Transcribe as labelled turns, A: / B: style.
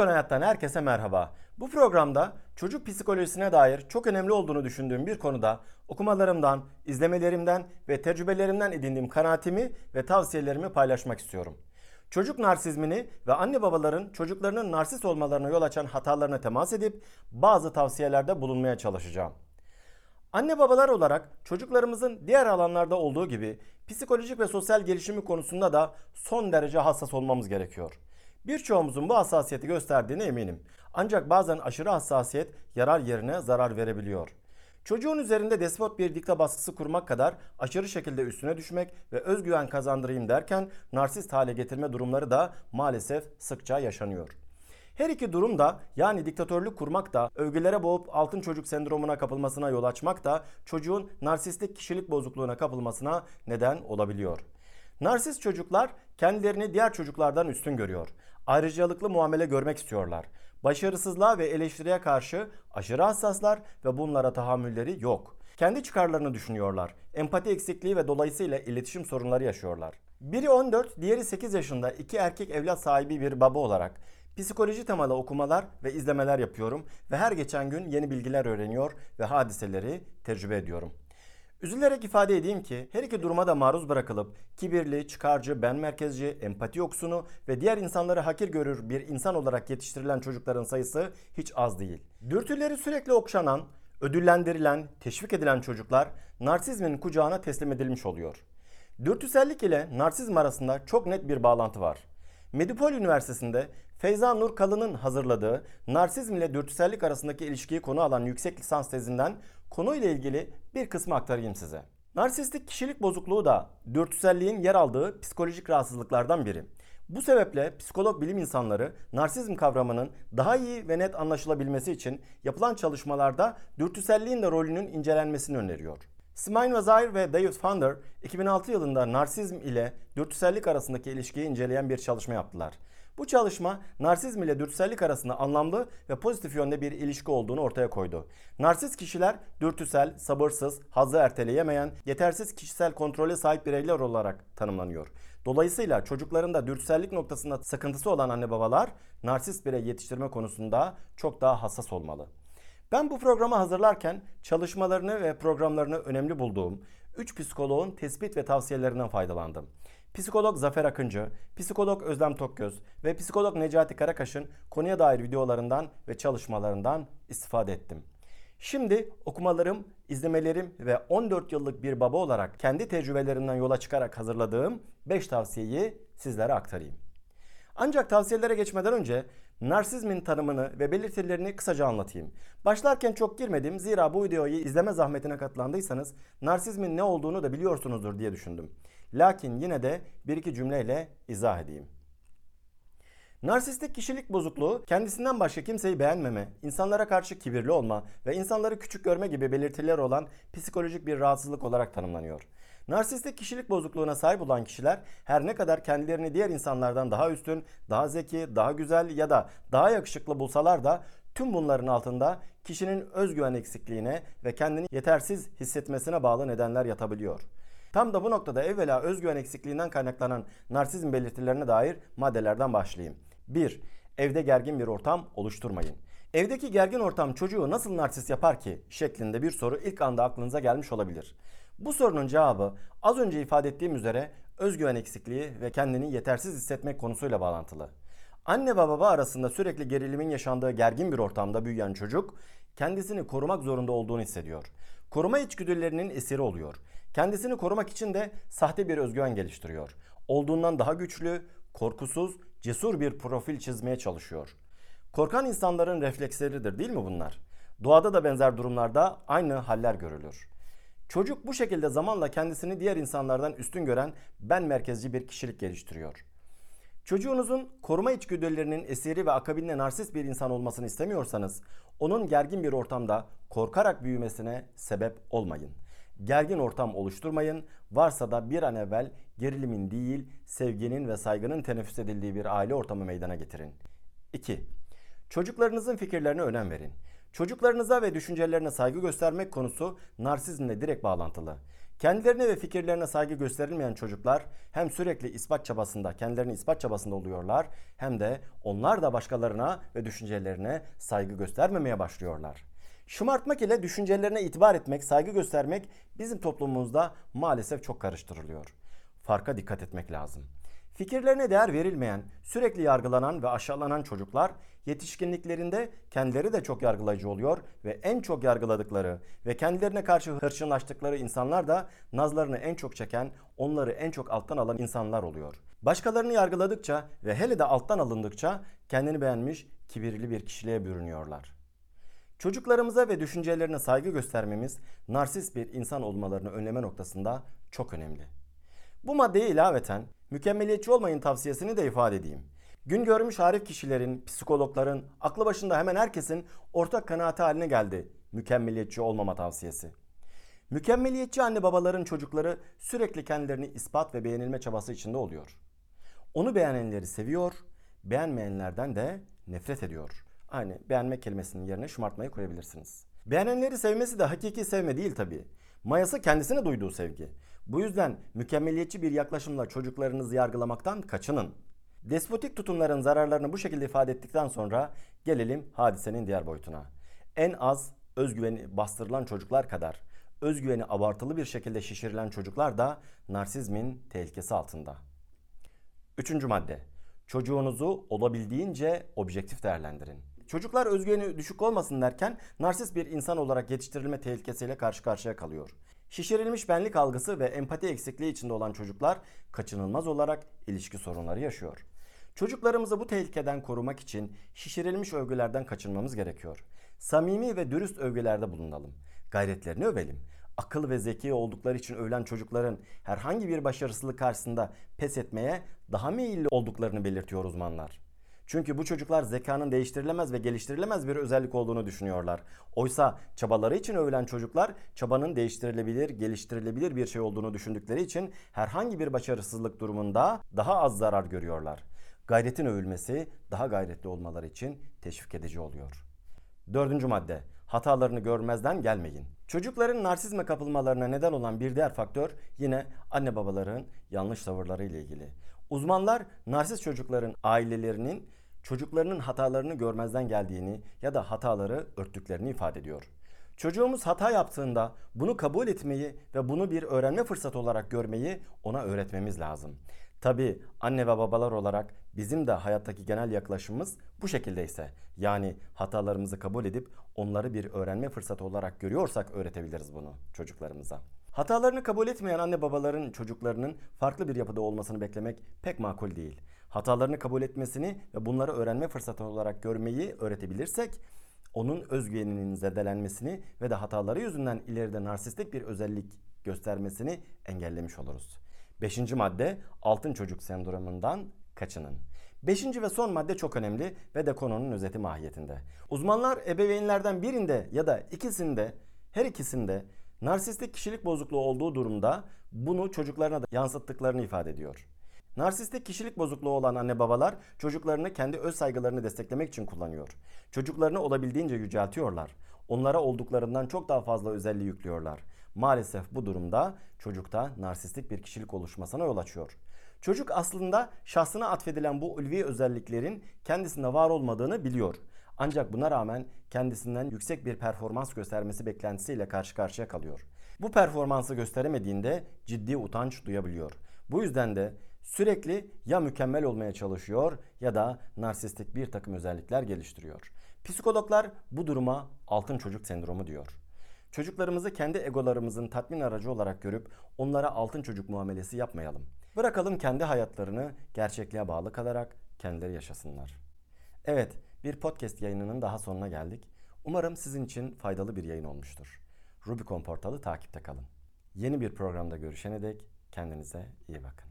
A: Unicorn Hayat'tan herkese merhaba. Bu programda çocuk psikolojisine dair çok önemli olduğunu düşündüğüm bir konuda okumalarımdan, izlemelerimden ve tecrübelerimden edindiğim kanaatimi ve tavsiyelerimi paylaşmak istiyorum. Çocuk narsizmini ve anne babaların çocuklarının narsist olmalarına yol açan hatalarına temas edip bazı tavsiyelerde bulunmaya çalışacağım. Anne babalar olarak çocuklarımızın diğer alanlarda olduğu gibi psikolojik ve sosyal gelişimi konusunda da son derece hassas olmamız gerekiyor. Birçoğumuzun bu hassasiyeti gösterdiğine eminim. Ancak bazen aşırı hassasiyet yarar yerine zarar verebiliyor. Çocuğun üzerinde despot bir dikta baskısı kurmak kadar aşırı şekilde üstüne düşmek ve özgüven kazandırayım derken narsist hale getirme durumları da maalesef sıkça yaşanıyor. Her iki durum da yani diktatörlük kurmak da övgülere boğup altın çocuk sendromuna kapılmasına yol açmak da çocuğun narsistik kişilik bozukluğuna kapılmasına neden olabiliyor. Narsist çocuklar kendilerini diğer çocuklardan üstün görüyor. Ayrıcalıklı muamele görmek istiyorlar. Başarısızlığa ve eleştiriye karşı aşırı hassaslar ve bunlara tahammülleri yok. Kendi çıkarlarını düşünüyorlar. Empati eksikliği ve dolayısıyla iletişim sorunları yaşıyorlar. Biri 14, diğeri 8 yaşında iki erkek evlat sahibi bir baba olarak psikoloji temalı okumalar ve izlemeler yapıyorum ve her geçen gün yeni bilgiler öğreniyor ve hadiseleri tecrübe ediyorum. Üzülerek ifade edeyim ki her iki duruma da maruz bırakılıp kibirli, çıkarcı, ben merkezci, empati yoksunu ve diğer insanları hakir görür bir insan olarak yetiştirilen çocukların sayısı hiç az değil. Dürtüleri sürekli okşanan, ödüllendirilen, teşvik edilen çocuklar narsizmin kucağına teslim edilmiş oluyor. Dürtüsellik ile narsizm arasında çok net bir bağlantı var. Medipol Üniversitesi'nde Feyza Nur Kalın'ın hazırladığı narsizm ile dürtüsellik arasındaki ilişkiyi konu alan yüksek lisans tezinden konuyla ilgili bir kısmı aktarayım size. Narsistik kişilik bozukluğu da dürtüselliğin yer aldığı psikolojik rahatsızlıklardan biri. Bu sebeple psikolog bilim insanları narsizm kavramının daha iyi ve net anlaşılabilmesi için yapılan çalışmalarda dürtüselliğin de rolünün incelenmesini öneriyor. Smain Vazir ve David Funder 2006 yılında narsizm ile dürtüsellik arasındaki ilişkiyi inceleyen bir çalışma yaptılar. Bu çalışma narsizm ile dürtüsellik arasında anlamlı ve pozitif yönde bir ilişki olduğunu ortaya koydu. Narsist kişiler dürtüsel, sabırsız, hazzı erteleyemeyen, yetersiz kişisel kontrole sahip bireyler olarak tanımlanıyor. Dolayısıyla çocuklarında dürtüsellik noktasında sıkıntısı olan anne babalar narsist birey yetiştirme konusunda çok daha hassas olmalı. Ben bu programı hazırlarken çalışmalarını ve programlarını önemli bulduğum 3 psikoloğun tespit ve tavsiyelerinden faydalandım. Psikolog Zafer Akıncı, psikolog Özlem Tokgöz ve psikolog Necati Karakaş'ın konuya dair videolarından ve çalışmalarından istifade ettim. Şimdi okumalarım, izlemelerim ve 14 yıllık bir baba olarak kendi tecrübelerimden yola çıkarak hazırladığım 5 tavsiyeyi sizlere aktarayım. Ancak tavsiyelere geçmeden önce narsizmin tanımını ve belirtilerini kısaca anlatayım. Başlarken çok girmedim zira bu videoyu izleme zahmetine katılandıysanız narsizmin ne olduğunu da biliyorsunuzdur diye düşündüm. Lakin yine de bir iki cümleyle izah edeyim. Narsistik kişilik bozukluğu kendisinden başka kimseyi beğenmeme, insanlara karşı kibirli olma ve insanları küçük görme gibi belirtiler olan psikolojik bir rahatsızlık olarak tanımlanıyor. Narsistik kişilik bozukluğuna sahip olan kişiler her ne kadar kendilerini diğer insanlardan daha üstün, daha zeki, daha güzel ya da daha yakışıklı bulsalar da tüm bunların altında kişinin özgüven eksikliğine ve kendini yetersiz hissetmesine bağlı nedenler yatabiliyor. Tam da bu noktada evvela özgüven eksikliğinden kaynaklanan narsizm belirtilerine dair maddelerden başlayayım. 1. Evde gergin bir ortam oluşturmayın. Evdeki gergin ortam çocuğu nasıl narsist yapar ki şeklinde bir soru ilk anda aklınıza gelmiş olabilir. Bu sorunun cevabı az önce ifade ettiğim üzere özgüven eksikliği ve kendini yetersiz hissetmek konusuyla bağlantılı. Anne ve baba arasında sürekli gerilimin yaşandığı gergin bir ortamda büyüyen çocuk kendisini korumak zorunda olduğunu hissediyor. Koruma içgüdülerinin esiri oluyor. Kendisini korumak için de sahte bir özgüven geliştiriyor. Olduğundan daha güçlü, korkusuz, cesur bir profil çizmeye çalışıyor. Korkan insanların refleksleridir değil mi bunlar? Doğada da benzer durumlarda aynı haller görülür. Çocuk bu şekilde zamanla kendisini diğer insanlardan üstün gören ben merkezci bir kişilik geliştiriyor. Çocuğunuzun koruma içgüdülerinin esiri ve akabinde narsist bir insan olmasını istemiyorsanız onun gergin bir ortamda korkarak büyümesine sebep olmayın. Gergin ortam oluşturmayın. Varsa da bir an evvel gerilimin değil, sevginin ve saygının teneffüs edildiği bir aile ortamı meydana getirin. 2. Çocuklarınızın fikirlerine önem verin. Çocuklarınıza ve düşüncelerine saygı göstermek konusu narsizmle direkt bağlantılı. Kendilerine ve fikirlerine saygı gösterilmeyen çocuklar hem sürekli ispat çabasında, kendilerini ispat çabasında oluyorlar hem de onlar da başkalarına ve düşüncelerine saygı göstermemeye başlıyorlar. Şımartmak ile düşüncelerine itibar etmek, saygı göstermek bizim toplumumuzda maalesef çok karıştırılıyor. Farka dikkat etmek lazım. Fikirlerine değer verilmeyen, sürekli yargılanan ve aşağılanan çocuklar yetişkinliklerinde kendileri de çok yargılayıcı oluyor ve en çok yargıladıkları ve kendilerine karşı hırçınlaştıkları insanlar da nazlarını en çok çeken, onları en çok alttan alan insanlar oluyor. Başkalarını yargıladıkça ve hele de alttan alındıkça kendini beğenmiş, kibirli bir kişiliğe bürünüyorlar. Çocuklarımıza ve düşüncelerine saygı göstermemiz narsist bir insan olmalarını önleme noktasında çok önemli. Bu maddeye ilaveten mükemmeliyetçi olmayın tavsiyesini de ifade edeyim. Gün görmüş harif kişilerin, psikologların, aklı başında hemen herkesin ortak kanaati haline geldi mükemmeliyetçi olmama tavsiyesi. Mükemmeliyetçi anne babaların çocukları sürekli kendilerini ispat ve beğenilme çabası içinde oluyor. Onu beğenenleri seviyor, beğenmeyenlerden de nefret ediyor. Aynı beğenme kelimesinin yerine şımartmayı koyabilirsiniz. Beğenenleri sevmesi de hakiki sevme değil tabii. Mayası kendisine duyduğu sevgi. Bu yüzden mükemmeliyetçi bir yaklaşımla çocuklarınızı yargılamaktan kaçının. Despotik tutumların zararlarını bu şekilde ifade ettikten sonra gelelim hadisenin diğer boyutuna. En az özgüveni bastırılan çocuklar kadar özgüveni abartılı bir şekilde şişirilen çocuklar da narsizmin tehlikesi altında. Üçüncü madde. Çocuğunuzu olabildiğince objektif değerlendirin. Çocuklar özgüveni düşük olmasın derken narsist bir insan olarak yetiştirilme tehlikesiyle karşı karşıya kalıyor. Şişirilmiş benlik algısı ve empati eksikliği içinde olan çocuklar kaçınılmaz olarak ilişki sorunları yaşıyor. Çocuklarımızı bu tehlikeden korumak için şişirilmiş övgülerden kaçınmamız gerekiyor. Samimi ve dürüst övgülerde bulunalım. Gayretlerini övelim. Akıl ve zeki oldukları için övülen çocukların herhangi bir başarısızlık karşısında pes etmeye daha meyilli olduklarını belirtiyor uzmanlar. Çünkü bu çocuklar zekanın değiştirilemez ve geliştirilemez bir özellik olduğunu düşünüyorlar. Oysa çabaları için övülen çocuklar çabanın değiştirilebilir, geliştirilebilir bir şey olduğunu düşündükleri için herhangi bir başarısızlık durumunda daha az zarar görüyorlar. Gayretin övülmesi daha gayretli olmaları için teşvik edici oluyor. Dördüncü madde. Hatalarını görmezden gelmeyin. Çocukların narsizme kapılmalarına neden olan bir diğer faktör yine anne babaların yanlış tavırları ile ilgili. Uzmanlar narsist çocukların ailelerinin çocuklarının hatalarını görmezden geldiğini ya da hataları örttüklerini ifade ediyor. Çocuğumuz hata yaptığında bunu kabul etmeyi ve bunu bir öğrenme fırsatı olarak görmeyi ona öğretmemiz lazım. Tabi anne ve babalar olarak bizim de hayattaki genel yaklaşımımız bu şekildeyse yani hatalarımızı kabul edip onları bir öğrenme fırsatı olarak görüyorsak öğretebiliriz bunu çocuklarımıza. Hatalarını kabul etmeyen anne babaların çocuklarının farklı bir yapıda olmasını beklemek pek makul değil. Hatalarını kabul etmesini ve bunları öğrenme fırsatı olarak görmeyi öğretebilirsek onun özgüveninin zedelenmesini ve de hataları yüzünden ileride narsistik bir özellik göstermesini engellemiş oluruz. Beşinci madde altın çocuk sendromundan kaçının. Beşinci ve son madde çok önemli ve de konunun özeti mahiyetinde. Uzmanlar ebeveynlerden birinde ya da ikisinde her ikisinde narsistik kişilik bozukluğu olduğu durumda bunu çocuklarına da yansıttıklarını ifade ediyor. Narsistik kişilik bozukluğu olan anne babalar çocuklarını kendi öz saygılarını desteklemek için kullanıyor. Çocuklarını olabildiğince yüceltiyorlar. Onlara olduklarından çok daha fazla özelliği yüklüyorlar. Maalesef bu durumda çocukta narsistik bir kişilik oluşmasına yol açıyor. Çocuk aslında şahsına atfedilen bu ulvi özelliklerin kendisinde var olmadığını biliyor. Ancak buna rağmen kendisinden yüksek bir performans göstermesi beklentisiyle karşı karşıya kalıyor. Bu performansı gösteremediğinde ciddi utanç duyabiliyor. Bu yüzden de sürekli ya mükemmel olmaya çalışıyor ya da narsistik bir takım özellikler geliştiriyor. Psikologlar bu duruma altın çocuk sendromu diyor. Çocuklarımızı kendi egolarımızın tatmin aracı olarak görüp onlara altın çocuk muamelesi yapmayalım. Bırakalım kendi hayatlarını gerçekliğe bağlı kalarak kendileri yaşasınlar. Evet, bir podcast yayınının daha sonuna geldik. Umarım sizin için faydalı bir yayın olmuştur. Rubicon portalı takipte kalın. Yeni bir programda görüşene dek kendinize iyi bakın.